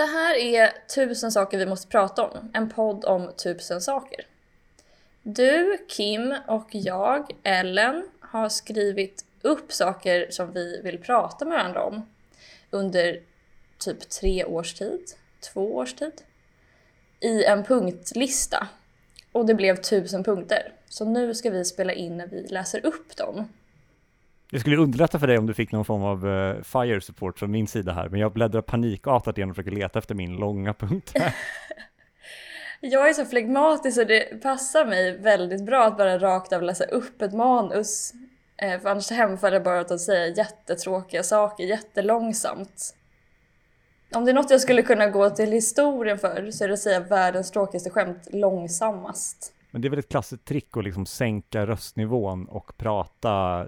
Det här är Tusen saker vi måste prata om, en podd om tusen saker. Du, Kim och jag, Ellen, har skrivit upp saker som vi vill prata med varandra om under typ tre års tid, två års tid, i en punktlista. Och det blev tusen punkter. Så nu ska vi spela in när vi läser upp dem. Det skulle underlätta för dig om du fick någon form av uh, fire support från min sida här, men jag bläddrar panikartat igen och försöker leta efter min långa punkt. jag är så flegmatisk och det passar mig väldigt bra att bara rakt av läsa upp ett manus. Eh, för annars hemfaller jag bara åt att säga jättetråkiga saker jättelångsamt. Om det är något jag skulle kunna gå till historien för så är det att säga världens tråkigaste skämt långsammast. Men det är väl ett klassiskt trick att liksom sänka röstnivån och prata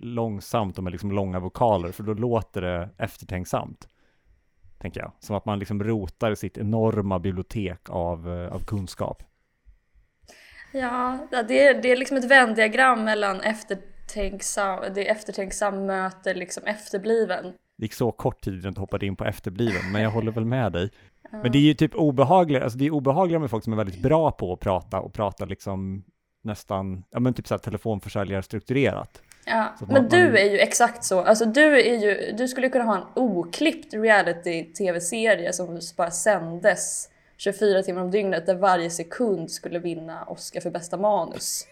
långsamt och med liksom långa vokaler, för då låter det eftertänksamt. Tänker jag. Som att man liksom rotar i sitt enorma bibliotek av, eh, av kunskap. Ja, det är, det är liksom ett vändiagram mellan eftertänksam, det är eftertänksam möter liksom efterbliven. Det gick så kort tid innan du hoppade in på efterbliven, men jag håller väl med dig. Men det är ju typ obehagligt, alltså det är obehagligare med folk som är väldigt bra på att prata och prata liksom nästan, ja men typ såhär telefonförsäljare strukturerat. Ja, men man, du är ju exakt så. Alltså du är ju, du skulle kunna ha en oklippt reality-tv-serie som bara sändes 24 timmar om dygnet där varje sekund skulle vinna Oscar för bästa manus.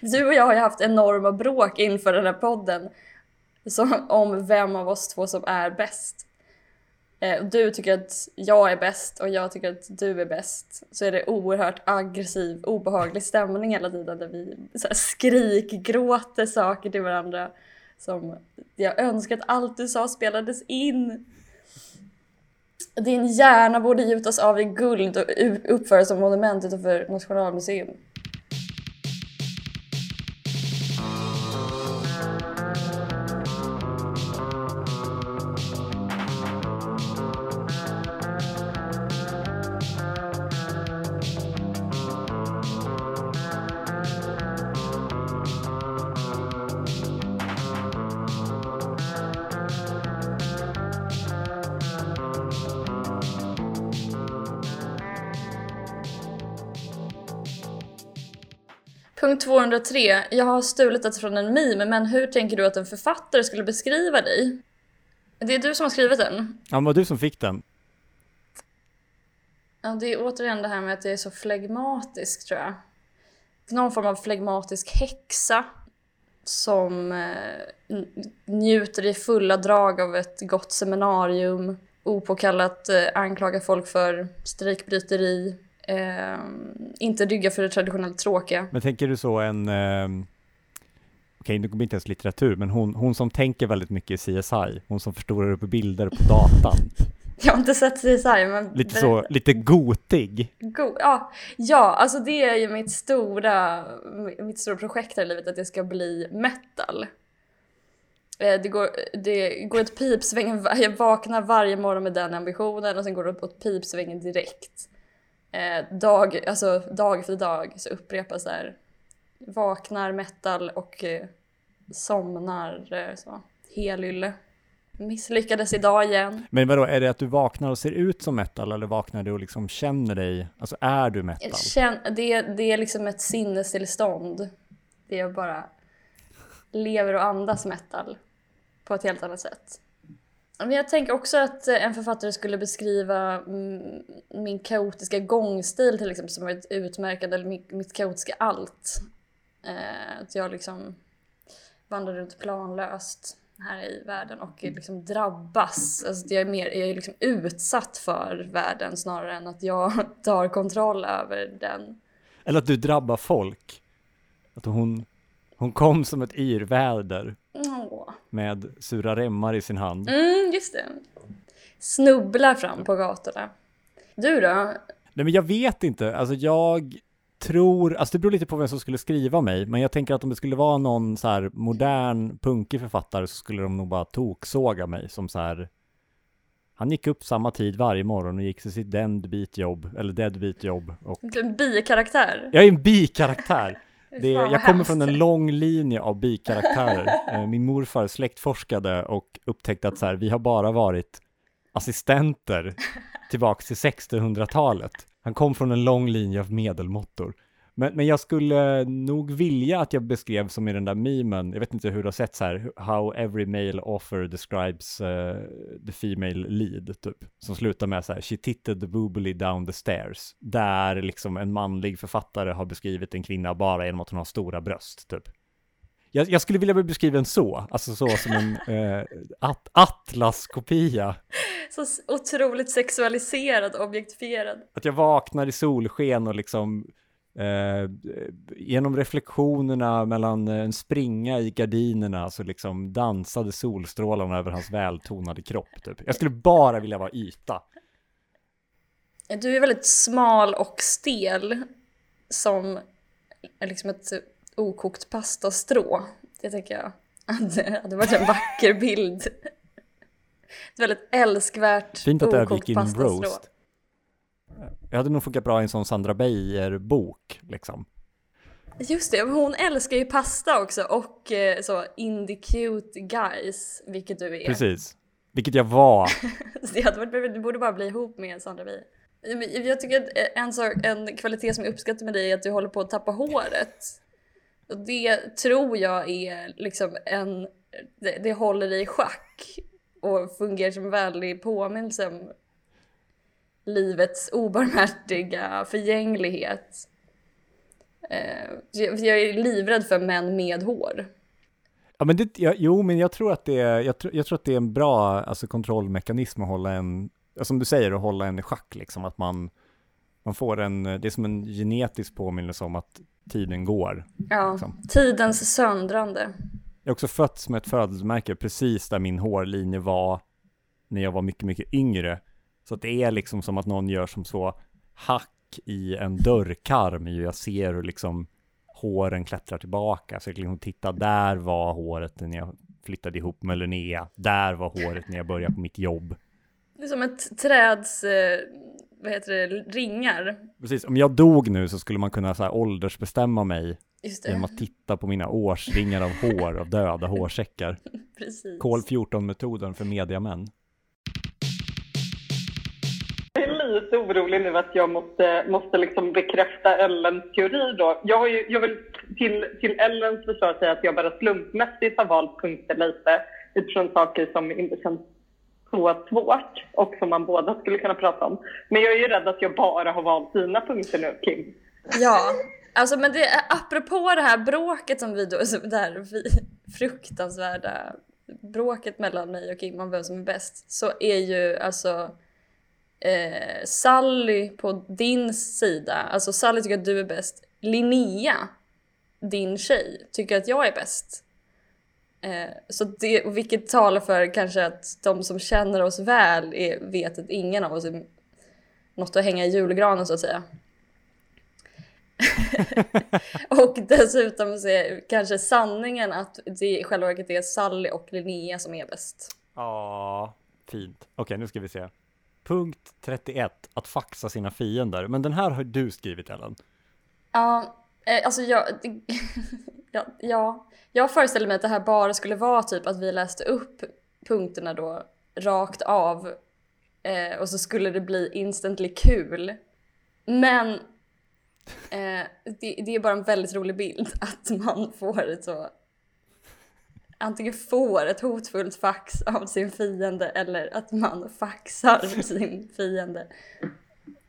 Du och jag har ju haft enorma bråk inför den här podden så, om vem av oss två som är bäst. Eh, du tycker att jag är bäst och jag tycker att du är bäst. Så är det oerhört aggressiv, obehaglig stämning hela tiden där vi så här skrikgråter saker till varandra. Som jag önskar att allt du sa spelades in. Din hjärna borde gjutas av i guld och uppföras som monument utanför Nationalmuseum. Punkt 203. Jag har stulit det från en meme, men hur tänker du att en författare skulle beskriva dig? Det är du som har skrivit den. Ja, det var du som fick den. Ja, det är återigen det här med att det är så flegmatiskt tror jag. Någon form av flegmatisk häxa som eh, njuter i fulla drag av ett gott seminarium, opåkallat eh, anklagar folk för strejkbryteri, eh, inte rygga för det traditionellt tråkiga. Men tänker du så en, eh, okej nu kommer inte ens litteratur, men hon, hon som tänker väldigt mycket i CSI, hon som förstorar upp bilder på datan. Jag har inte sett CSI, men... Lite så, lite gotig. Go ja, ja, alltså det är ju mitt stora, mitt stora projekt här i livet, att jag ska bli metal. Eh, det går, det går ett pipsvängen, jag vaknar varje morgon med den ambitionen och sen går det åt pipsvängen direkt eh, dag, alltså dag för dag så upprepas det här. Vaknar metal och eh, somnar eh, så. Helylle. Misslyckades idag igen. Men vadå, är det att du vaknar och ser ut som metal eller vaknar du och liksom känner dig, alltså är du metal? Känn, det, det är liksom ett sinnestillstånd. Det är bara lever och andas metal på ett helt annat sätt. Jag tänker också att eh, en författare skulle beskriva mm, min kaotiska gångstil till exempel som ett utmärkande, eller mitt kaotiska allt. Eh, att jag liksom vandrar runt planlöst här i världen och liksom drabbas. Alltså jag är, mer, jag är liksom utsatt för världen snarare än att jag tar kontroll över den. Eller att du drabbar folk. Att hon, hon kom som ett yrväder Åh. Med sura remmar i sin hand. Mm, just det. Snubblar fram på gatorna. Du då? Nej men jag vet inte, alltså jag tror, alltså det beror lite på vem som skulle skriva mig, men jag tänker att om det skulle vara någon så här modern punkig författare så skulle de nog bara toksåga mig som så här han gick upp samma tid varje morgon och gick till sitt deadbeat jobb, eller deadbeat jobb. Och... En bikaraktär? Jag är en bikaraktär! Det, jag kommer från en lång linje av bikaraktärer. Eh, min morfar släktforskade och upptäckte att så här, vi har bara varit assistenter tillbaks till 1600-talet. Han kom från en lång linje av medelmåttor. Men, men jag skulle nog vilja att jag beskrev som i den där memen, jag vet inte hur du har sett så här, how every male offer describes uh, the female lead, typ. Som slutar med så här, she titted boobily down the stairs. Där liksom en manlig författare har beskrivit en kvinna bara genom att hon har stora bröst, typ. Jag, jag skulle vilja bli beskriven så, alltså så som en eh, at atlaskopia. Så otroligt sexualiserad, objektifierad. Att jag vaknar i solsken och liksom Eh, genom reflektionerna mellan en springa i gardinerna så liksom dansade solstrålarna över hans vältonade kropp. Typ. Jag skulle bara vilja vara yta. Du är väldigt smal och stel som liksom ett okokt pastastrå. Det tänker jag det hade varit en vacker bild. Ett väldigt älskvärt Fint att det gick in roast. Jag hade nog funkat bra i en sån Sandra Beijer-bok, liksom. Just det, hon älskar ju pasta också och eh, så indie cute guys, vilket du är. Precis, vilket jag var. det hade varit, du borde bara bli ihop med Sandra Beijer. Jag tycker att en, sak, en kvalitet som jag uppskattar med dig är att du håller på att tappa håret. Och det tror jag är liksom en, det, det håller dig i schack och fungerar som en väldig påminnelse om livets obarmhärtiga förgänglighet. Eh, jag är livrädd för män med hår. Ja, men det, ja, jo, men jag tror att det är, jag, tr jag tror att det är en bra alltså, kontrollmekanism att hålla en, som du säger, att hålla en i schack, liksom att man, man får en, det är som en genetisk påminnelse om att tiden går. Ja, liksom. tidens söndrande. Jag är också fötts med ett födelsemärke precis där min hårlinje var när jag var mycket, mycket yngre. Så det är liksom som att någon gör som så hack i en dörrkarm. Jag ser hur liksom håren klättrar tillbaka. Så jag liksom titta, där var håret när jag flyttade ihop med Linnea. Där var håret när jag började på mitt jobb. Det är som ett träds, eh, vad heter det, ringar. Precis, om jag dog nu så skulle man kunna så här åldersbestämma mig genom att titta på mina årsringar av hår av döda hårsäckar. Precis. Kol 14-metoden för mediamän. Lite orolig nu att jag måste, måste liksom bekräfta Ellens teori då. Jag, har ju, jag vill till, till Ellens försvar säga att jag bara slumpmässigt har valt punkter lite utifrån saker som inte känns så svårt och som man båda skulle kunna prata om. Men jag är ju rädd att jag bara har valt dina punkter nu, Kim. Ja, alltså men det, apropå det här bråket som vi då, alltså det här fruktansvärda bråket mellan mig och Kim om vem som är bäst, så är ju alltså eh, Sally på din sida, alltså Sally tycker att du är bäst. Linnea, din tjej, tycker att jag är bäst. Eh, så det, vilket talar för kanske att de som känner oss väl är, vet att ingen av oss är något att hänga i julgranen så att säga. och dessutom så är kanske sanningen att det i själva verket är Sally och Linnea som är bäst. Ja, fint. Okej, nu ska vi se. Punkt 31, att faxa sina fiender. Men den här har du skrivit Ellen. Ja, eh, alltså jag, ja, ja, jag föreställer mig att det här bara skulle vara typ att vi läste upp punkterna då rakt av eh, och så skulle det bli instantly kul. Men eh, det, det, är bara en väldigt rolig bild att man får ett så antingen får ett hotfullt fax av sin fiende eller att man faxar sin fiende.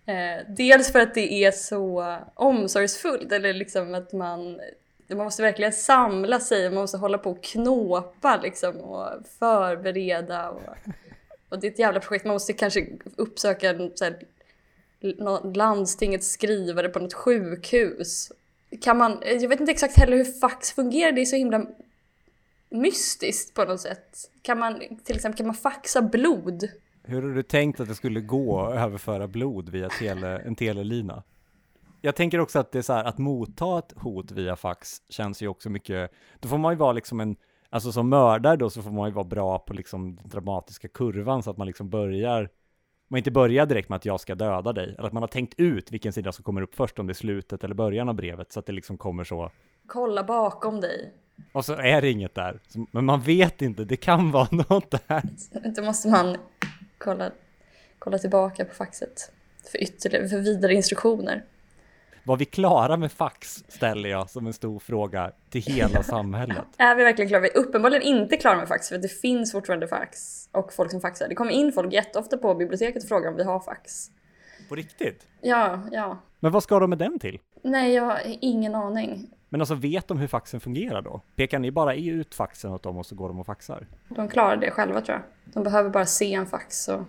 Eh, dels för att det är så omsorgsfullt eller liksom att man man måste verkligen samla sig, man måste hålla på och knåpa liksom och förbereda. Och, och det är ett jävla projekt, man måste kanske uppsöka en, så här, landstingets skrivare på något sjukhus. Kan man, jag vet inte exakt heller hur fax fungerar, det är så himla mystiskt på något sätt. Kan man till exempel kan man faxa blod? Hur har du tänkt att det skulle gå att överföra blod via tele, en telelina? Jag tänker också att det är så här, att motta ett hot via fax känns ju också mycket, då får man ju vara liksom en, alltså som mördare då så får man ju vara bra på liksom den dramatiska kurvan så att man liksom börjar, man inte börjar direkt med att jag ska döda dig, eller att man har tänkt ut vilken sida som kommer upp först, om det är slutet eller början av brevet, så att det liksom kommer så. Kolla bakom dig. Och så är det inget där. Men man vet inte, det kan vara något där. Då måste man kolla, kolla tillbaka på faxet för, ytterligare, för vidare instruktioner. Var vi klara med fax ställer jag som en stor fråga till hela samhället. Är vi verkligen klara? Vi är uppenbarligen inte klara med fax för det finns fortfarande fax och folk som faxar. Det kommer in folk jätteofta på biblioteket och frågar om vi har fax. På riktigt? Ja, ja. Men vad ska de med den till? Nej, jag har ingen aning. Men alltså vet de hur faxen fungerar då? Pekar ni bara ut faxen åt dem och så går de och faxar? De klarar det själva tror jag. De behöver bara se en fax och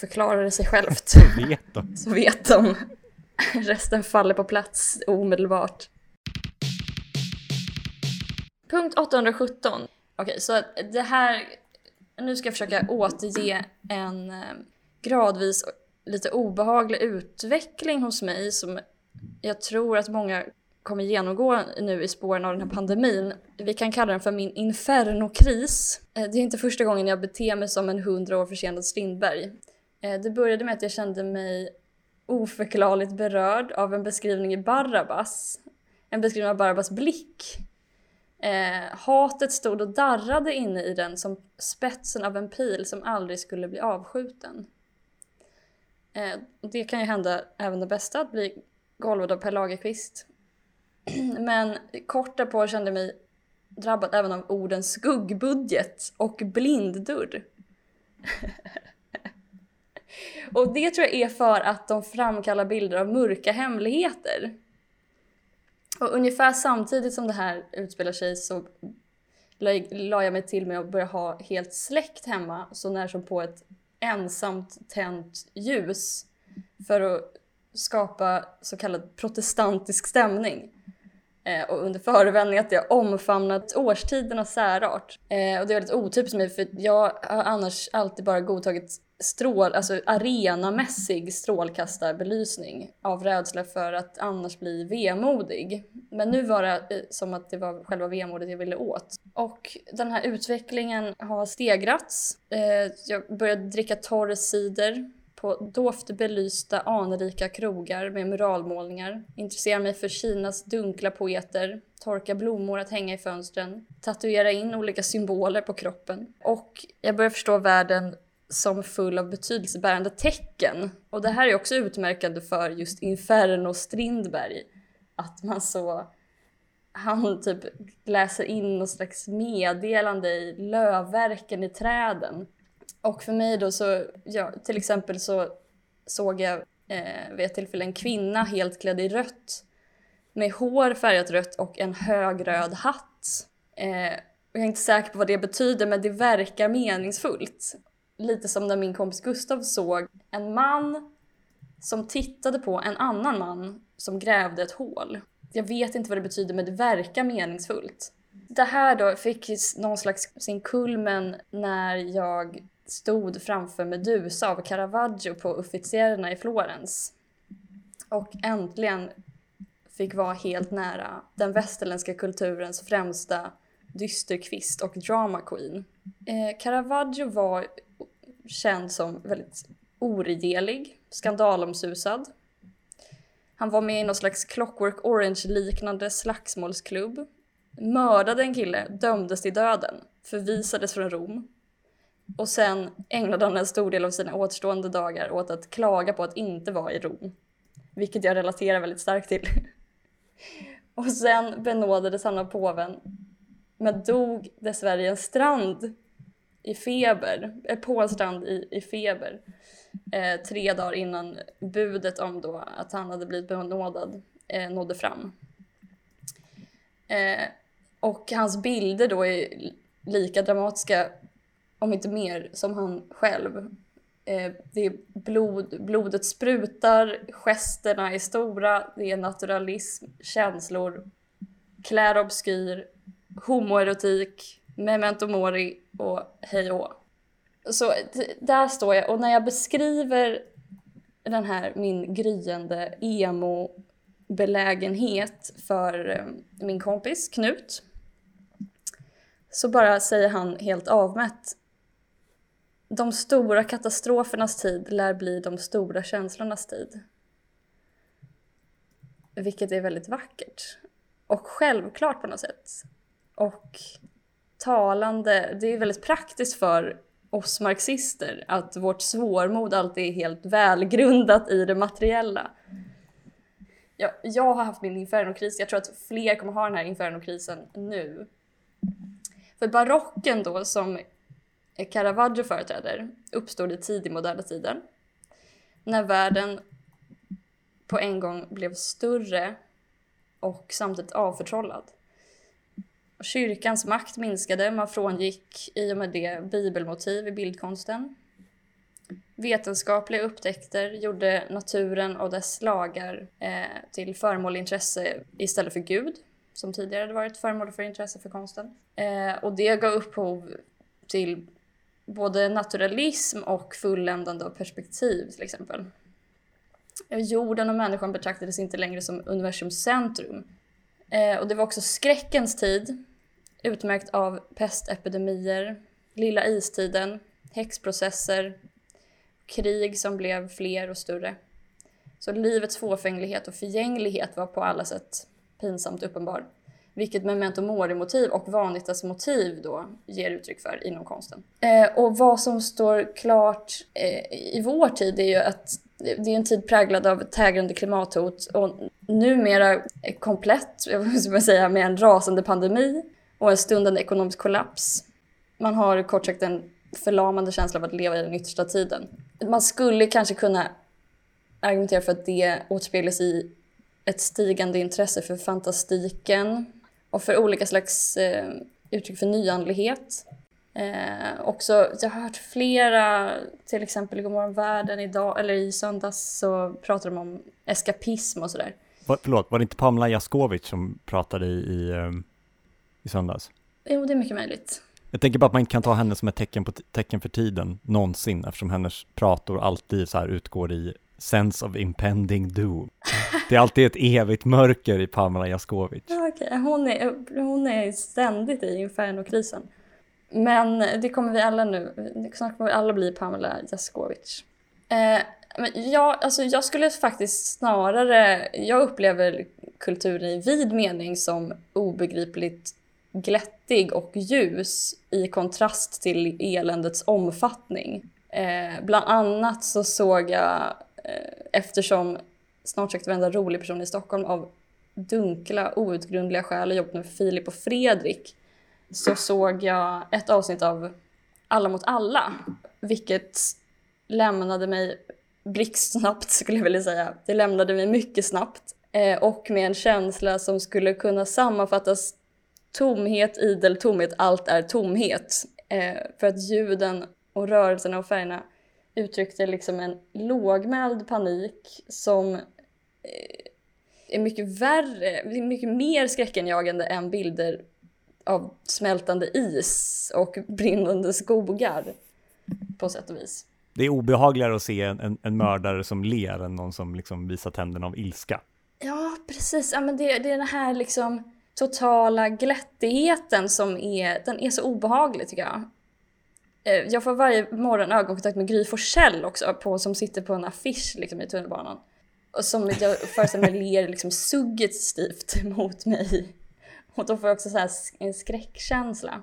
förklara det sig självt. Så vet de. Så vet de. Resten faller på plats omedelbart. Punkt 817. Okej, så det här... Nu ska jag försöka återge en eh, gradvis lite obehaglig utveckling hos mig som jag tror att många kommer genomgå nu i spåren av den här pandemin. Vi kan kalla den för min infernokris. Eh, det är inte första gången jag beter mig som en hundra år försenad Strindberg. Eh, det började med att jag kände mig oförklarligt berörd av en beskrivning i Barabbas. En beskrivning av Barabbas blick. Eh, hatet stod och darrade inne i den som spetsen av en pil som aldrig skulle bli avskjuten. Eh, det kan ju hända även det bästa, att bli golvad av Per Lagerkvist. Men kort därpå kände jag mig drabbad även av orden skuggbudget och blinddörr. och det tror jag är för att de framkallar bilder av mörka hemligheter. Och ungefär samtidigt som det här utspelar sig så la jag mig till med att börja ha helt släckt hemma så när som på ett ensamt tänt ljus för att skapa så kallad protestantisk stämning. Eh, och under förevändning att jag omfamnat årstidernas särart. Eh, och det är väldigt otypiskt mig för jag har annars alltid bara godtagit strål, alltså arenamässig strålkastarbelysning av rädsla för att annars bli vemodig. Men nu var det eh, som att det var själva vemodet jag ville åt. Och den här utvecklingen har stegrats. Eh, jag började dricka torr cider på dovt belysta anrika krogar med muralmålningar, intressera mig för Kinas dunkla poeter, torka blommor att hänga i fönstren, tatuera in olika symboler på kroppen. Och jag börjar förstå världen som full av betydelsebärande tecken. Och det här är också utmärkande för just Inferno Strindberg. Att man så... Han typ läser in något slags meddelande i lövverken i träden. Och för mig då så, ja, till exempel så såg jag eh, vid ett tillfälle en kvinna helt klädd i rött med hår färgat rött och en hög röd hatt. Eh, jag är inte säker på vad det betyder men det verkar meningsfullt. Lite som när min kompis Gustav såg en man som tittade på en annan man som grävde ett hål. Jag vet inte vad det betyder men det verkar meningsfullt. Det här då fick någon slags sin kulmen när jag stod framför Medusa av Caravaggio på Uffizierna i Florens. Och äntligen fick vara helt nära den västerländska kulturens främsta dysterkvist och drama queen. Eh, Caravaggio var känd som väldigt oregelig, skandalomsusad. Han var med i någon slags Clockwork Orange-liknande slagsmålsklubb. Mördade en kille, dömdes till döden, förvisades från Rom och sen ägnade han en stor del av sina återstående dagar åt att klaga på att inte vara i Rom. Vilket jag relaterar väldigt starkt till. Och sen benådades han av påven. Men dog dessvärre i en strand i feber, eh, på en strand i, i feber. Eh, tre dagar innan budet om då att han hade blivit benådad eh, nådde fram. Eh, och hans bilder då är lika dramatiska om inte mer, som han själv. Eh, det är blod, blodet sprutar, gesterna är stora, det är naturalism, känslor, klär obskyr, homoerotik, memento mori och hej och. Så där står jag och när jag beskriver den här min gryende emo-belägenhet för eh, min kompis Knut så bara säger han helt avmätt de stora katastrofernas tid lär bli de stora känslornas tid. Vilket är väldigt vackert. Och självklart på något sätt. Och talande, det är väldigt praktiskt för oss marxister att vårt svårmod alltid är helt välgrundat i det materiella. Jag, jag har haft min infernokris, jag tror att fler kommer ha den här infernokrisen nu. För barocken då, som Caravaggio företräder, uppstod i tidig moderna tiden. När världen på en gång blev större och samtidigt avförtrollad. Kyrkans makt minskade, man frångick i och med det bibelmotiv i bildkonsten. Vetenskapliga upptäckter gjorde naturen och dess lagar eh, till föremål intresse istället för Gud, som tidigare hade varit föremål för intresse för konsten. Eh, och det gav upphov till både naturalism och fulländande av perspektiv till exempel. Jorden och människan betraktades inte längre som universums centrum. Eh, och det var också skräckens tid, utmärkt av pestepidemier, lilla istiden, häxprocesser, krig som blev fler och större. Så livets fåfänglighet och förgänglighet var på alla sätt pinsamt uppenbar. Vilket memento mori-motiv och vanitas-motiv då ger uttryck för inom konsten. Eh, och vad som står klart eh, i vår tid är ju att det är en tid präglad av tägrande klimathot och numera komplett, jag ska säga, med en rasande pandemi och en stundande ekonomisk kollaps. Man har kort sagt en förlamande känsla av att leva i den yttersta tiden. Man skulle kanske kunna argumentera för att det återspeglas i ett stigande intresse för fantastiken och för olika slags eh, uttryck för nyandlighet. Eh, också, jag har hört flera, till exempel i Godmorgon världen idag, eller i söndags så pratar de om eskapism och sådär. Förlåt, var det inte Pamela Jaskovic som pratade i, i, ehm, i söndags? Jo, det är mycket möjligt. Jag tänker bara att man inte kan ta henne som ett tecken, på tecken för tiden någonsin eftersom hennes prator alltid så här utgår i sense of impending doom. Det är alltid ett evigt mörker i Pamela Jaskovic. Ja, okay. hon, är, hon är ständigt i infernokrisen. Men det kommer vi alla nu, snart kommer vi alla bli Pamela Jaskovic. Eh, men jag, alltså jag skulle faktiskt snarare, jag upplever kulturen i vid mening som obegripligt glättig och ljus i kontrast till eländets omfattning. Eh, bland annat så såg jag, Eh, eftersom snart sagt varenda rolig person i Stockholm av dunkla, outgrundliga skäl har jobbat med Filip och Fredrik, så såg jag ett avsnitt av Alla mot alla, vilket lämnade mig blixtsnabbt skulle jag vilja säga. Det lämnade mig mycket snabbt eh, och med en känsla som skulle kunna sammanfattas tomhet, idel tomhet, allt är tomhet. Eh, för att ljuden och rörelserna och färgerna uttryckte liksom en lågmäld panik som eh, är mycket värre, mycket mer skräckenjagande än bilder av smältande is och brinnande skogar på sätt och vis. Det är obehagligare att se en, en, en mördare som ler än någon som liksom visar tänderna av ilska. Ja, precis. Ja, men det, det är den här liksom totala glättigheten som är, den är så obehaglig tycker jag. Eh, jag får varje morgon ögonkontakt med Gry Forssell också, på, som sitter på en affisch liksom, i tunnelbanan. Och som jag föreställer mig ler liksom suggestivt mot mig. Och då får jag också så en skräckkänsla.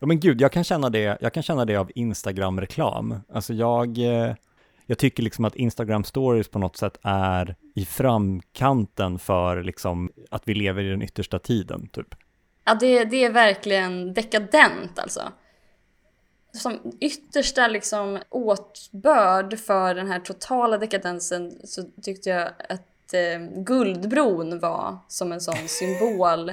Ja men gud, jag kan känna det, jag kan känna det av Instagram-reklam. Alltså jag, eh, jag tycker liksom att Instagram stories på något sätt är i framkanten för liksom att vi lever i den yttersta tiden, typ. Ja, det, det är verkligen dekadent alltså. Som yttersta liksom åtbörd för den här totala dekadensen så tyckte jag att eh, Guldbron var som en sån symbol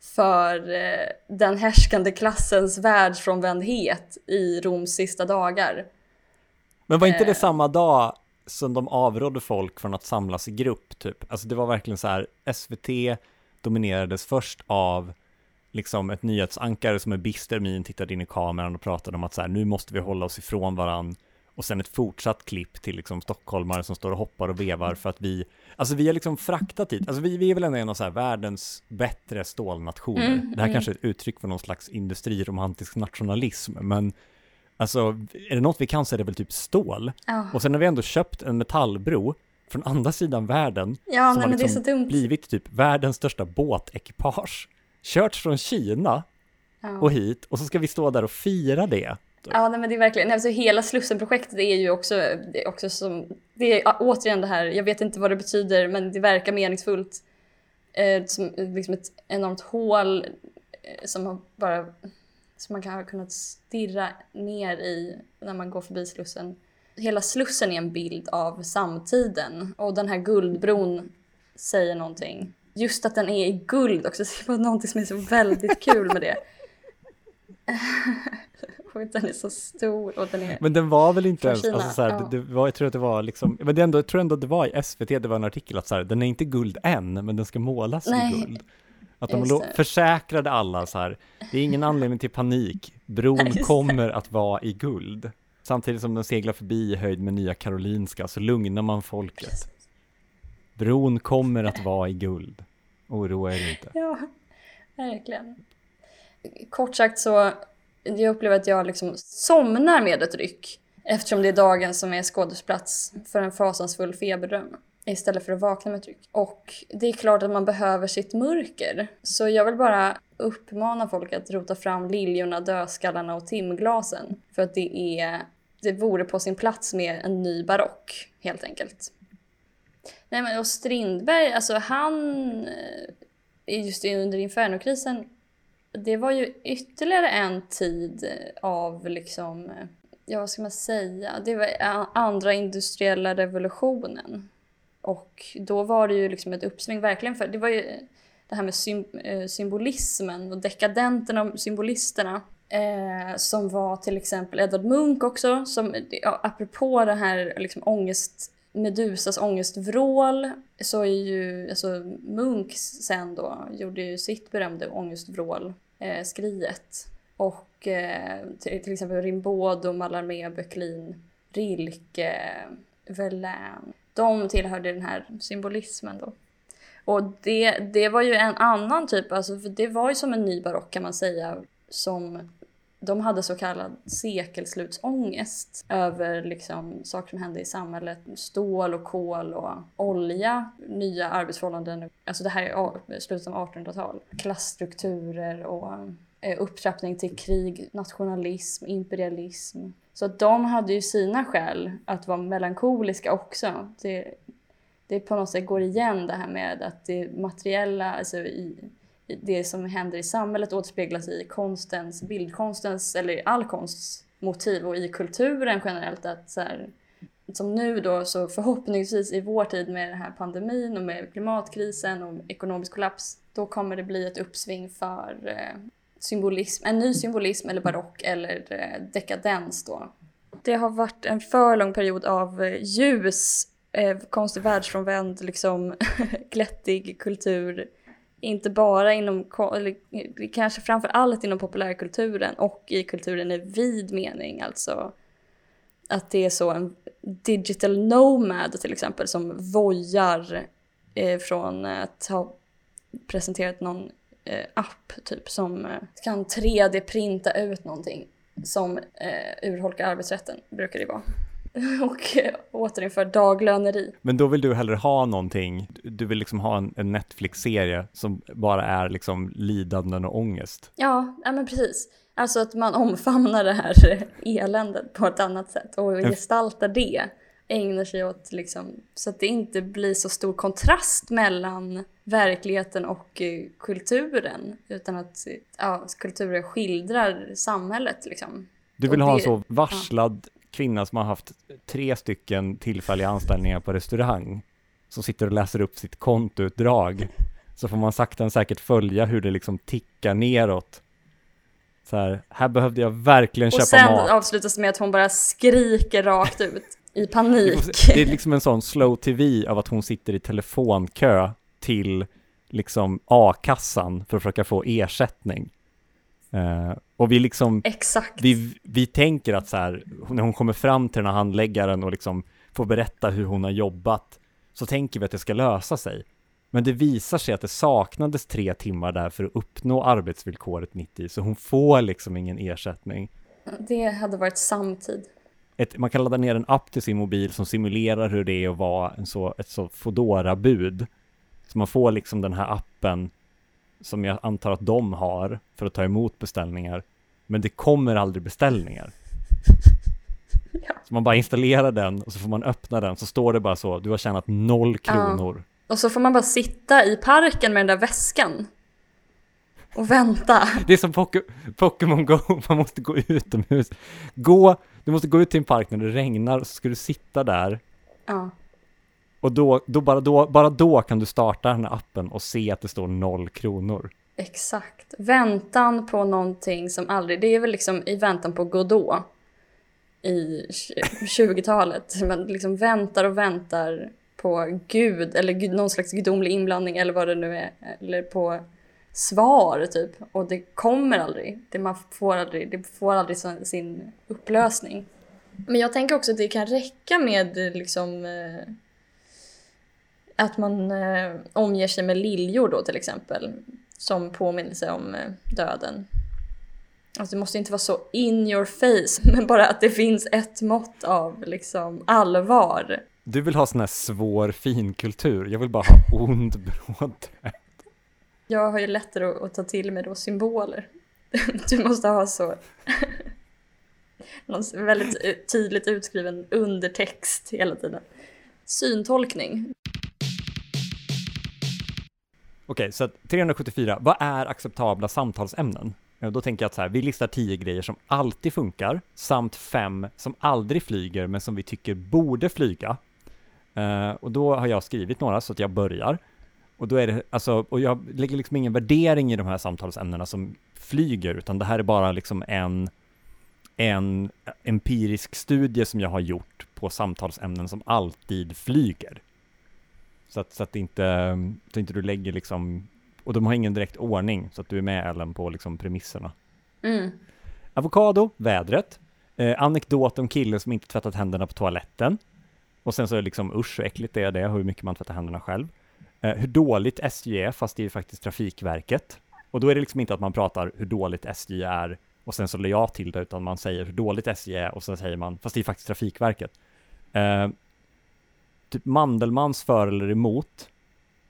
för eh, den härskande klassens världsfrånvändhet i Roms sista dagar. Men var inte det eh. samma dag som de avrådde folk från att samlas i grupp, typ? Alltså det var verkligen så här, SVT dominerades först av liksom ett nyhetsankare som med bister min tittade in i kameran och pratade om att så här, nu måste vi hålla oss ifrån varann och sen ett fortsatt klipp till liksom stockholmare som står och hoppar och vevar för att vi, alltså vi har liksom fraktat hit, alltså vi, vi är väl ändå en av så här världens bättre stålnationer. Mm, det här mm. kanske är ett uttryck för någon slags industriromantisk nationalism, men alltså är det något vi kan så är det väl typ stål. Oh. Och sen har vi ändå köpt en metallbro från andra sidan världen ja, som nej, har liksom blivit typ världens största båtekipage. Kört från Kina oh. och hit och så ska vi stå där och fira det. Ja, nej, men det är verkligen, alltså hela Slussen-projektet är ju också, det är också som, det är återigen det här, jag vet inte vad det betyder, men det verkar meningsfullt. Eh, som liksom ett enormt hål eh, som bara, som man kan ha kunnat stirra ner i när man går förbi Slussen. Hela Slussen är en bild av samtiden och den här guldbron säger någonting. Just att den är i guld också, det var någonting som är så väldigt kul med det. Och den är så stor och den är... Men den var väl inte ens, Kina, alltså så här, ja. det, det var, jag tror att det var liksom, men det ändå, jag tror ändå det var i SVT, det var en artikel att så här, den är inte guld än, men den ska målas Nej, i guld. Att de lo- försäkrade alla så här, det är ingen anledning till panik, bron kommer att vara i guld. Samtidigt som den seglar förbi i höjd med Nya Karolinska så lugnar man folket. Bron kommer att vara i guld. Oroa er inte. Ja, verkligen. Kort sagt så, jag upplever att jag liksom somnar med ett ryck eftersom det är dagen som är skådesplats för en fasansfull feberdröm istället för att vakna med ett ryck. Och det är klart att man behöver sitt mörker. Så jag vill bara uppmana folk att rota fram liljorna, dödskallarna och timglasen. För att det är, det vore på sin plats med en ny barock, helt enkelt. Nej men och Strindberg, alltså han, eh, just under Infernokrisen, det var ju ytterligare en tid eh, av liksom, eh, ja vad ska man säga, det var andra industriella revolutionen. Och då var det ju liksom ett uppsving verkligen för, det var ju det här med sym- symbolismen och dekadenterna och symbolisterna. Eh, som var till exempel Edvard Munch också, som ja, apropå det här liksom ångest, Medusas ångestvrål, så är ju alltså Munk sen då gjorde ju sitt berömda ångestvrål, eh, skriet. Och eh, till, till exempel Rimbaud och Mallarmé, Böcklin, Rilke, Verlaine. De tillhörde den här symbolismen då. Och det, det var ju en annan typ, alltså för det var ju som en ny barock kan man säga, som de hade så kallad sekelslutsångest över liksom saker som hände i samhället. Stål och kol och olja, nya arbetsförhållanden. Alltså det här är slutet av 1800-tal. Klassstrukturer och eh, upptrappning till krig, nationalism, imperialism. Så att de hade ju sina skäl att vara melankoliska också. Det, det på något sätt går igen det här med att det materiella, alltså i det som händer i samhället återspeglas i konstens, bildkonstens eller all konsts motiv och i kulturen generellt. Att så här, som nu då så förhoppningsvis i vår tid med den här pandemin och med klimatkrisen och ekonomisk kollaps, då kommer det bli ett uppsving för eh, symbolism, en ny symbolism eller barock eller eh, dekadens då. Det har varit en för lång period av eh, ljus, eh, konstig världsfrånvänd, liksom glättig kultur. Inte bara inom, eller eh, kanske framför allt inom populärkulturen och i kulturen i vid mening. Alltså att det är så en digital nomad till exempel som vojar eh, från att ha presenterat någon eh, app typ som eh, kan 3D-printa ut någonting som eh, urholkar arbetsrätten, brukar det vara. Och eh, återinför daglöneri. Men då vill du hellre ha någonting, du vill liksom ha en, en Netflix-serie som bara är liksom lidanden och ångest. Ja, ja men precis. Alltså att man omfamnar det här eländet på ett annat sätt och gestaltar det. Ägnar sig åt liksom, så att det inte blir så stor kontrast mellan verkligheten och eh, kulturen. Utan att ja, kulturen skildrar samhället liksom. Du vill Och ha en det- så varslad kvinna som har haft tre stycken tillfälliga anställningar på restaurang, som sitter och läser upp sitt kontoutdrag. Så får man sakta men säkert följa hur det liksom tickar neråt. Så här, här behövde jag verkligen Och köpa sen mat. avslutas det med att hon bara skriker rakt ut i panik. Det är liksom en sån slow tv av att hon sitter i telefonkö till liksom a-kassan för att försöka få ersättning. Eh, och vi liksom, Exakt. vi, vi tänker att så här, när hon kommer fram till den här handläggaren och liksom får berätta hur hon har jobbat, så tänker vi att det ska lösa sig. Men det visar sig att det saknades tre timmar där för att uppnå arbetsvillkoret mitt i, så hon får liksom ingen ersättning. Det hade varit samtid. ett, man kan ladda ner en app till sin mobil som simulerar hur det är att vara en så, ett så fodora bud Så man får liksom den här appen som jag antar att de har för att ta emot beställningar. Men det kommer aldrig beställningar. Så man bara installerar den och så får man öppna den så står det bara så, du har tjänat noll kronor. Och så får man bara sitta i parken med den där väskan. Och vänta. Det är som Pokémon Go, man måste gå utomhus. Gå, du måste gå ut till en park när det regnar och så ska du sitta där. Ja. Och då, då, bara, då, bara då kan du starta den här appen och se att det står noll kronor. Exakt. Väntan på någonting som aldrig... Det är väl liksom i väntan på Godot i 20-talet. Man liksom väntar och väntar på Gud eller någon slags gudomlig inblandning eller vad det nu är. Eller på svar typ. Och det kommer aldrig. Det, man får aldrig, det får aldrig sin upplösning. Men jag tänker också att det kan räcka med liksom eh, att man eh, omger sig med liljor då till exempel. Som påminnelse om eh, döden. Alltså det måste inte vara så in your face, men bara att det finns ett mått av liksom allvar. Du vill ha sån här svår finkultur, jag vill bara ha ond bråd. Jag har ju lättare att, att ta till mig då symboler. Du måste ha så någon väldigt tydligt utskriven undertext hela tiden. Syntolkning. Okej, så 374, vad är acceptabla samtalsämnen? Då tänker jag att så här, vi listar tio grejer som alltid funkar, samt fem som aldrig flyger, men som vi tycker borde flyga. Uh, och då har jag skrivit några, så att jag börjar. Och då är det, alltså, och jag lägger liksom ingen värdering i de här samtalsämnena som flyger, utan det här är bara liksom en, en empirisk studie som jag har gjort på samtalsämnen som alltid flyger. Så att, så att inte, så inte du lägger liksom, och de har ingen direkt ordning, så att du är med Ellen på liksom premisserna. Mm. Avokado, vädret. Eh, anekdot om killen som inte tvättat händerna på toaletten. Och sen så är det liksom usch så äckligt det är det, hur mycket man tvättar händerna själv. Eh, hur dåligt SJ är, fast det är faktiskt Trafikverket. Och då är det liksom inte att man pratar hur dåligt SJ är och sen så lägger jag till det, utan man säger hur dåligt SJ är och sen säger man, fast det är faktiskt Trafikverket. Eh, typ Mandelmans för eller emot.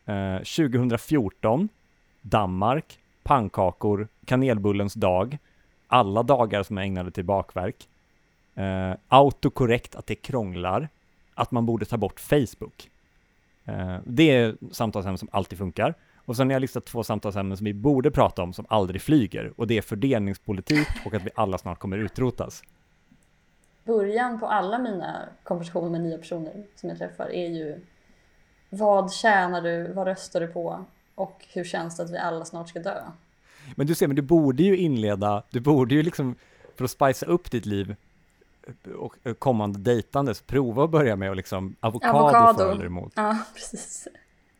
Eh, 2014, Danmark, pannkakor, kanelbullens dag, alla dagar som är ägnade till bakverk. Eh, autokorrekt att det krånglar, att man borde ta bort Facebook. Eh, det är samtalsämnen som alltid funkar. Och sen har jag listat två samtalsämnen som vi borde prata om som aldrig flyger. Och det är fördelningspolitik och att vi alla snart kommer utrotas början på alla mina konversationer med nya personer som jag träffar är ju vad tjänar du, vad röstar du på och hur känns det att vi alla snart ska dö? Men du ser, men du borde ju inleda, du borde ju liksom, för att spicea upp ditt liv och kommande dejtande, så prova att börja med att liksom avokado, avokado. för eller emot. Ja, precis.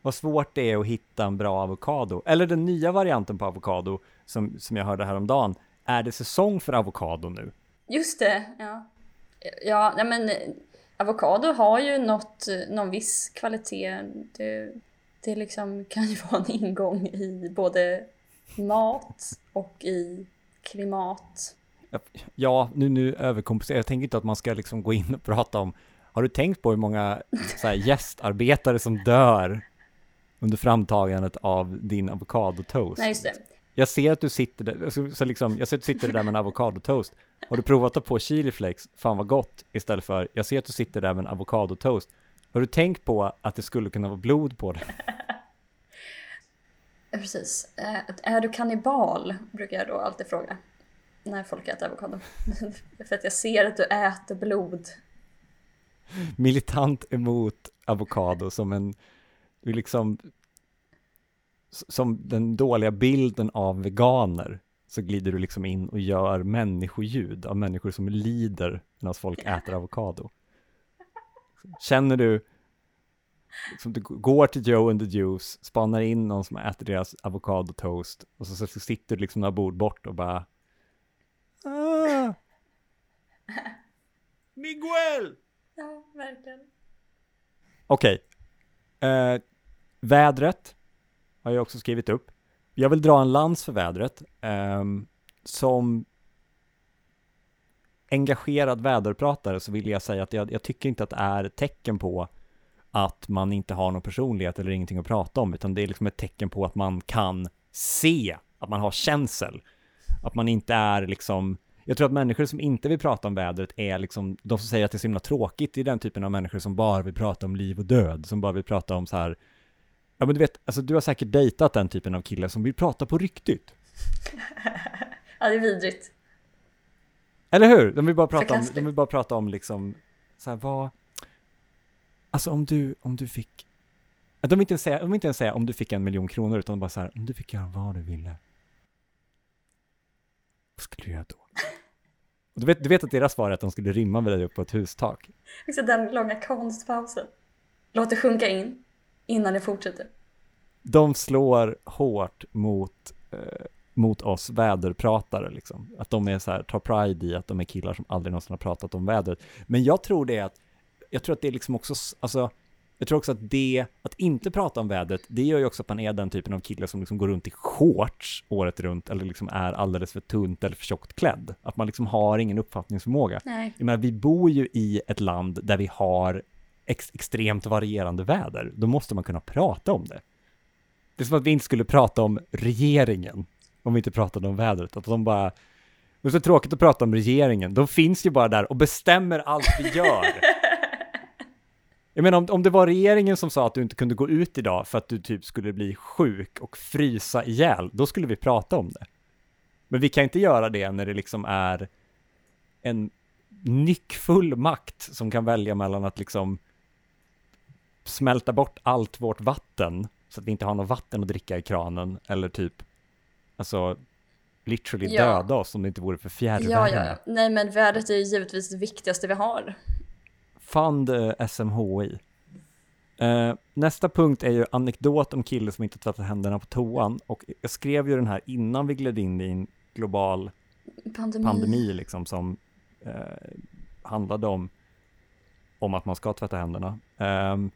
Vad svårt det är att hitta en bra avokado. Eller den nya varianten på avokado som, som jag hörde häromdagen. Är det säsong för avokado nu? Just det, ja. Ja, ja men avokado har ju något, någon viss kvalitet. Det, det liksom kan ju vara en ingång i både mat och i klimat. Ja, nu, nu överkompenserar jag. tänker inte att man ska liksom gå in och prata om har du tänkt på hur många här, gästarbetare som dör under framtagandet av din avokadotoast? Nej, just det. Jag ser att du sitter där, så, så liksom, jag ser att du sitter där med en avokadotoast. Har du provat att ta på chiliflakes? Fan vad gott! Istället för, jag ser att du sitter där med en avokadotoast. Har du tänkt på att det skulle kunna vara blod på det? Precis. Är du kannibal? Brukar jag då alltid fråga. När folk äter avokado. för att jag ser att du äter blod. Militant emot avokado som en, du liksom som den dåliga bilden av veganer så glider du liksom in och gör människoljud av människor som lider medan folk äter avokado. Känner du som du går till Joe and the Juice, spanar in någon som äter deras avokadotoast och så, så sitter du liksom några bord bort och bara ah, Miguel! Ja, verkligen. Okej. Okay. Eh, vädret har jag också skrivit upp. Jag vill dra en lans för vädret. Eh, som engagerad väderpratare så vill jag säga att jag, jag, tycker inte att det är ett tecken på att man inte har någon personlighet eller ingenting att prata om, utan det är liksom ett tecken på att man kan se, att man har känsel. Att man inte är liksom, jag tror att människor som inte vill prata om vädret är liksom, de som säger att det är så himla tråkigt, det är den typen av människor som bara vill prata om liv och död, som bara vill prata om så här, ja men du vet, alltså du har säkert dejtat den typen av kille som vill prata på riktigt. ja, det är vidrigt. Eller hur? De vill bara prata om, de vill bara prata om liksom, så här, vad, alltså om du, om du fick, de vill inte ens säga, de vill inte ens säga om du fick en miljon kronor, utan bara så här, om du fick göra vad du ville. Vad skulle du göra då? Du, vet, du vet att deras svar är att de skulle rimma med dig upp på ett hustak? Också den långa konstpausen. Låt det sjunka in innan det fortsätter. De slår hårt mot, eh, mot oss väderpratare liksom. Att de är så här, tar pride i att de är killar som aldrig någonsin har pratat om vädret. Men jag tror det är att, jag tror att det är liksom också, alltså jag tror också att det, att inte prata om vädret, det gör ju också att man är den typen av kille som liksom går runt i shorts året runt eller liksom är alldeles för tunt eller för tjockt klädd. Att man liksom har ingen uppfattningsförmåga. Nej. Jag menar, vi bor ju i ett land där vi har ex extremt varierande väder. Då måste man kunna prata om det. Det är som att vi inte skulle prata om regeringen om vi inte pratade om vädret. Att de bara, det är så tråkigt att prata om regeringen. De finns ju bara där och bestämmer allt vi gör. Jag menar om, om det var regeringen som sa att du inte kunde gå ut idag för att du typ skulle bli sjuk och frysa ihjäl, då skulle vi prata om det. Men vi kan inte göra det när det liksom är en nyckfull makt som kan välja mellan att liksom smälta bort allt vårt vatten så att vi inte har något vatten att dricka i kranen eller typ alltså literally Ja. döda oss om det inte vore för fjärrvärme. Ja, ja. Nej, men vädret är ju givetvis det viktigaste vi har. Fund eh, SMHI. Eh, nästa punkt är ju anekdot om kille som inte tvättat händerna på toan och jag skrev ju den här innan vi gled in i en global Pandemi. pandemi liksom som eh, handlade om, om att man ska tvätta händerna. Ehm,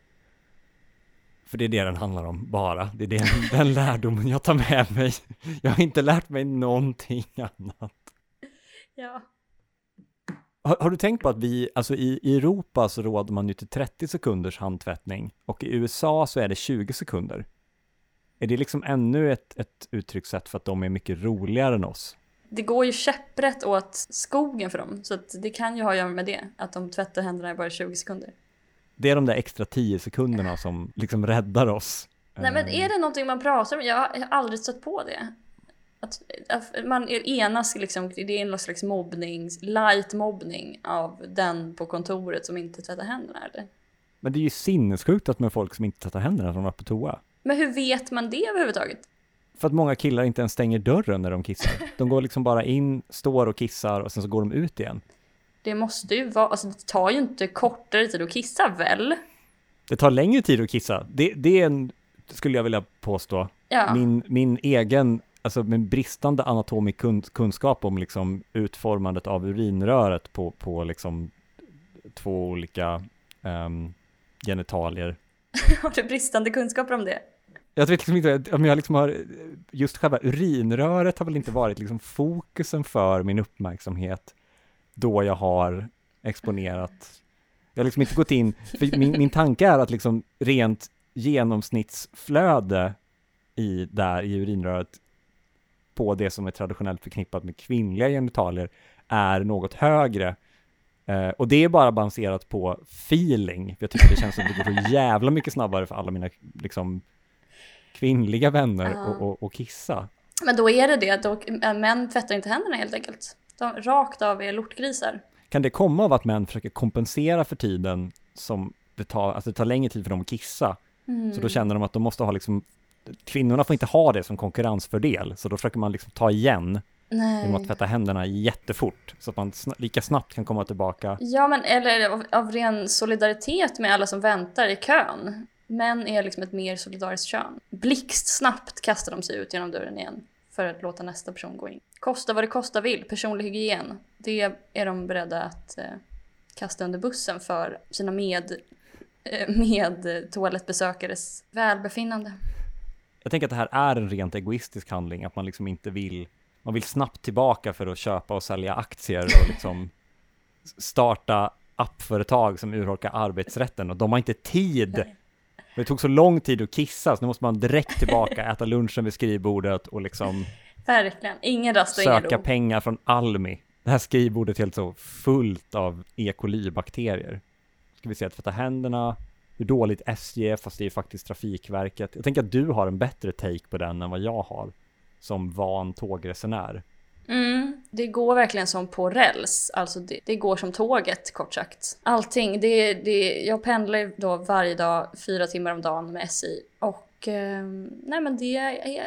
för det är det den handlar om, bara. Det är den, den lärdomen jag tar med mig. Jag har inte lärt mig någonting annat. Ja. Har, har du tänkt på att vi, alltså i, i Europa så råder man ju till 30 sekunders handtvättning och i USA så är det 20 sekunder. Är det liksom ännu ett, ett uttryckssätt för att de är mycket roligare än oss? Det går ju käpprätt åt skogen för dem, så att det kan ju ha att göra med det. Att de tvättar händerna i bara 20 sekunder. Det är de där extra 10 sekunderna som liksom räddar oss. Nej men Eh, är det någonting man pratar om? Jag har jag har aldrig stött på det. Att, att man enas liksom, det är någon slags mobbning, light mobbning av den på kontoret som inte tvättar händerna eller? Men det är ju sinnessjukt att med folk som inte tvättar händerna när de är på toa. Men hur vet man det överhuvudtaget? För att många killar inte ens stänger dörren när de kissar. De går liksom bara in, står och kissar och sen så går de ut igen. Det måste ju vara, alltså det tar ju inte kortare tid att kissa väl? Det tar längre tid att kissa. Det, det är en, skulle jag vilja påstå, Ja. min, min egen, alltså min bristande anatomisk kun, kunskap om liksom utformandet av urinröret på, på liksom två olika ehm, genitalier. Har du bristande kunskaper om det? Jag vet liksom inte, om jag liksom har, just själva urinröret har väl inte varit liksom fokusen för min uppmärksamhet då jag har exponerat. Jag har liksom inte gått in, för min, min tanke är att liksom rent genomsnittsflöde i, där i urinröret på det som är traditionellt förknippat med kvinnliga genitalier är något högre. Eh, och det är bara baserat på feeling. För jag tycker det känns som att det går så jävla mycket snabbare för alla mina liksom, kvinnliga vänner Ja. och, och, och kissa. Men då är det det, då, män tvättar inte händerna helt enkelt. De, rakt av är lortgrisar. Kan det komma av att män försöker kompensera för tiden som det tar, alltså det tar längre tid för dem att kissa? Så då känner de att de måste ha liksom, kvinnorna får inte ha det som konkurrensfördel, så då försöker man liksom ta igen genom att Nej. tvätta händerna jättefort, så att man sna- lika snabbt kan komma tillbaka. Ja, men eller av, av ren solidaritet med alla som väntar i kön. Män är liksom ett mer solidariskt kön. Blixtsnabbt kastar de sig ut genom dörren igen för att låta nästa person gå in. Kosta vad det kosta vill, personlig hygien. Det är de beredda att eh, kasta under bussen för sina med, eh, med toalettbesökares välbefinnande. Jag tänker att det här är en rent egoistisk handling, att man liksom inte vill, man vill snabbt tillbaka för att köpa och sälja aktier och liksom starta appföretag som urholkar arbetsrätten och de har inte tid. Nej. Det tog så lång tid att kissa, så nu måste man direkt tillbaka, äta lunchen vid skrivbordet och liksom Verkligen, ingen rast och ingen söka ro. pengar från Almi. det här skrivbordet helt så fullt av E. coli-bakterier. Ska vi se, att tvätta händerna, hur dåligt SJ är, fast det är faktiskt Trafikverket. Jag tänker att du har en bättre take på den än vad jag har, som van tågresenär. Mm, det går verkligen som på räls, alltså det, det går som tåget kort sagt. Allting, det, det, jag pendlar då varje dag fyra timmar om dagen med SJ och eh, nej men det,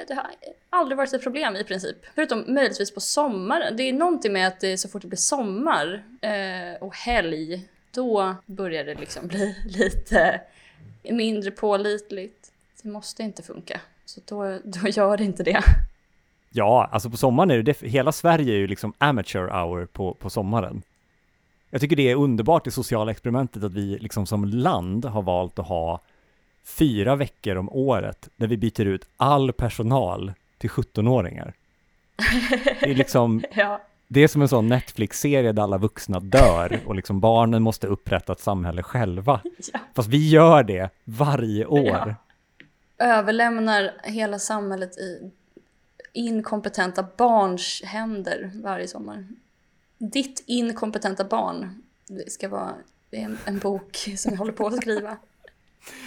det har aldrig varit ett problem i princip. Förutom möjligtvis på sommaren. Det är någonting med att det så fort det blir sommar eh, och helg, då börjar det liksom bli lite mindre pålitligt. Det måste inte funka, så då, då gör det inte det. Ja, alltså på sommaren är det, hela Sverige är ju liksom amateur hour på, på sommaren. Jag tycker det är underbart det sociala experimentet att vi liksom som land har valt att ha fyra veckor om året där vi byter ut all personal till 17-åringar. Det är liksom, ja. det är som en sån Netflix-serie där alla vuxna dör och liksom barnen måste upprätta ett samhälle själva. Ja. Fast vi gör det varje år. Ja. Överlämnar hela samhället i inkompetenta barns händer varje sommar. Ditt inkompetenta barn. Det ska vara en, en bok som jag håller på att skriva.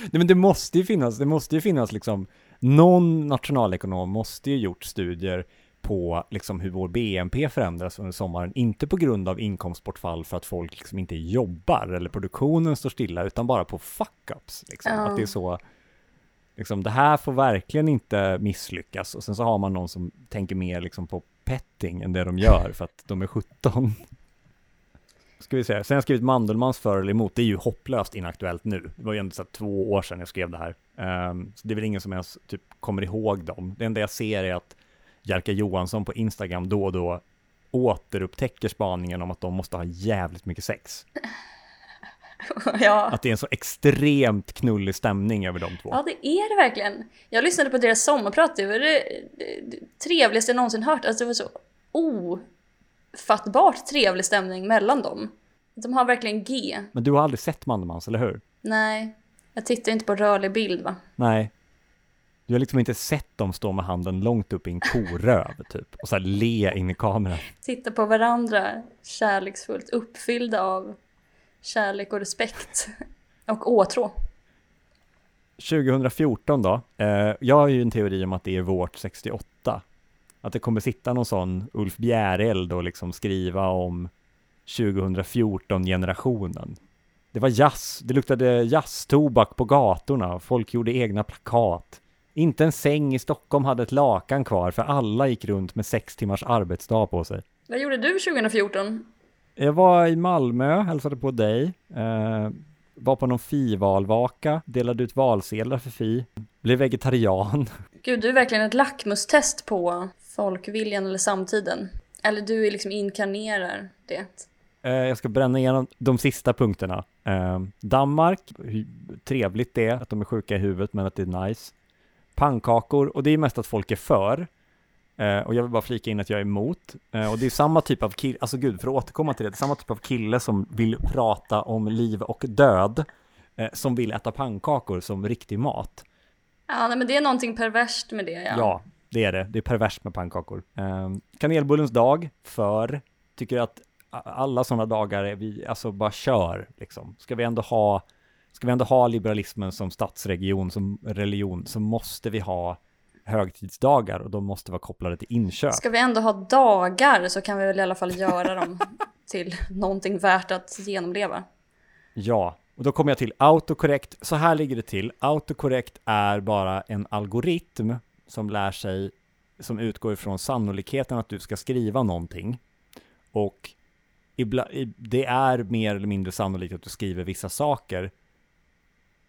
Nej men det måste ju finnas, det måste ju finnas liksom, någon nationalekonom måste ju gjort studier på liksom hur vår BNP förändras under sommaren, inte på grund av inkomstbortfall för att folk liksom inte jobbar eller produktionen står stilla, utan bara på fuck-ups. Liksom. Ja. Att det är så, liksom, det här får verkligen inte misslyckas. Och sen så har man någon som tänker mer liksom på petting än det de gör för att de är 17. Ska vi se, sen har jag skrivit Mandelmans för eller emot, det är ju hopplöst inaktuellt nu. Det var ju ändå så två år sedan jag skrev det här. Um, så det är väl ingen som ens typ kommer ihåg dem. Det enda jag ser är att Jerka Johansson på Instagram då och då återupptäcker spaningen om att de måste ha jävligt mycket sex. ja. Att det är en så extremt knullig stämning över de två. ja, det är det verkligen. Jag lyssnade på deras sommarprat, det var det, trevligaste jag någonsin hört. Alltså det var så ofattbart trevlig stämning mellan dem. De har verkligen G. Men du har aldrig sett Mandelmans, eller hur? Nej, jag tittar inte på rörlig bild va? Nej. Du har liksom inte sett dem stå med handen långt upp i en koröv, typ. Och så här le in i kameran. Titta på varandra kärleksfullt, uppfyllda av kärlek och respekt. Och åtrå. 2014 då, eh, jag har ju en teori om att det är vårt 68. Att det kommer sitta någon sån Ulf Bjäreld och liksom skriva om 2014-generationen. Det var jazz, det luktade jazztobak på gatorna, folk gjorde egna plakat. Inte en säng i Stockholm hade ett lakan kvar för alla gick runt med sex timmars arbetsdag på sig. Vad gjorde du 2014? Jag var i Malmö, hälsade på dig, eh, var på någon Fi-valvaka, delade ut valsedlar för Fi, blev vegetarian. Gud, du är verkligen ett lackmustest på folkviljan eller samtiden. Eller du är liksom inkarnerar det. Eh, jag ska bränna igenom de sista punkterna. Eh, Danmark, hur trevligt det är att de är sjuka i huvudet men att det är nice. Pannkakor, och det är mest att folk är för. Eh, och jag vill bara flika in att jag är emot. Eh, och det är samma typ av kille, alltså gud, för att återkomma till det, det är samma typ av kille som vill prata om liv och död, eh, som vill äta pannkakor som riktig mat. Ja, nej, men det är någonting perverst med det. Ja. Ja, det är det. Det är perverst med pannkakor. Eh, kanelbullens dag, för. Tycker att alla sådana dagar är vi, alltså bara kör liksom. Ska vi ändå ha, ska vi ändå ha liberalismen som statsregion, som religion, så måste vi ha högtidsdagar och de måste vara kopplade till inköp. Ska vi ändå ha dagar så kan vi väl i alla fall göra dem till någonting värt att genomleva. Ja, och då kommer jag till autokorrekt. Så här ligger det till. Autokorrekt är bara en algoritm som lär sig, som utgår ifrån sannolikheten att du ska skriva någonting. Och det är mer eller mindre sannolikt att du skriver vissa saker.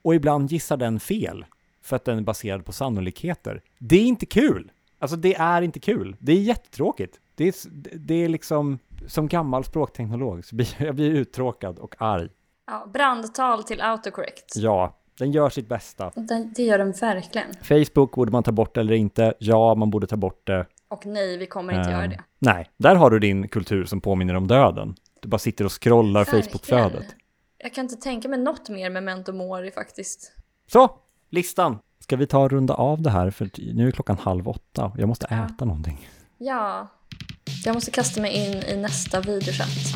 Och ibland gissar den fel, för att den är baserad på sannolikheter. Det är inte kul! Alltså det är inte kul. Det är jättetråkigt. Det är, det är liksom, som gammal språkteknolog, så blir jag blir uttråkad och arg. Ja, brandtal till autocorrect. Ja, den gör sitt bästa. Det, det gör den verkligen. Facebook, borde man ta bort eller inte? Ja, man borde ta bort det. Och nej, vi kommer inte göra Eh, det. Nej, där har du din kultur som påminner om döden. Du bara sitter och scrollar. Facebook-flödet. Jag kan inte tänka mig något mer memento mori faktiskt. Så, listan. Ska vi ta och runda av det här? För nu är klockan halv åtta jag måste äta någonting. Ja, Jag måste kasta mig in i nästa videochatt.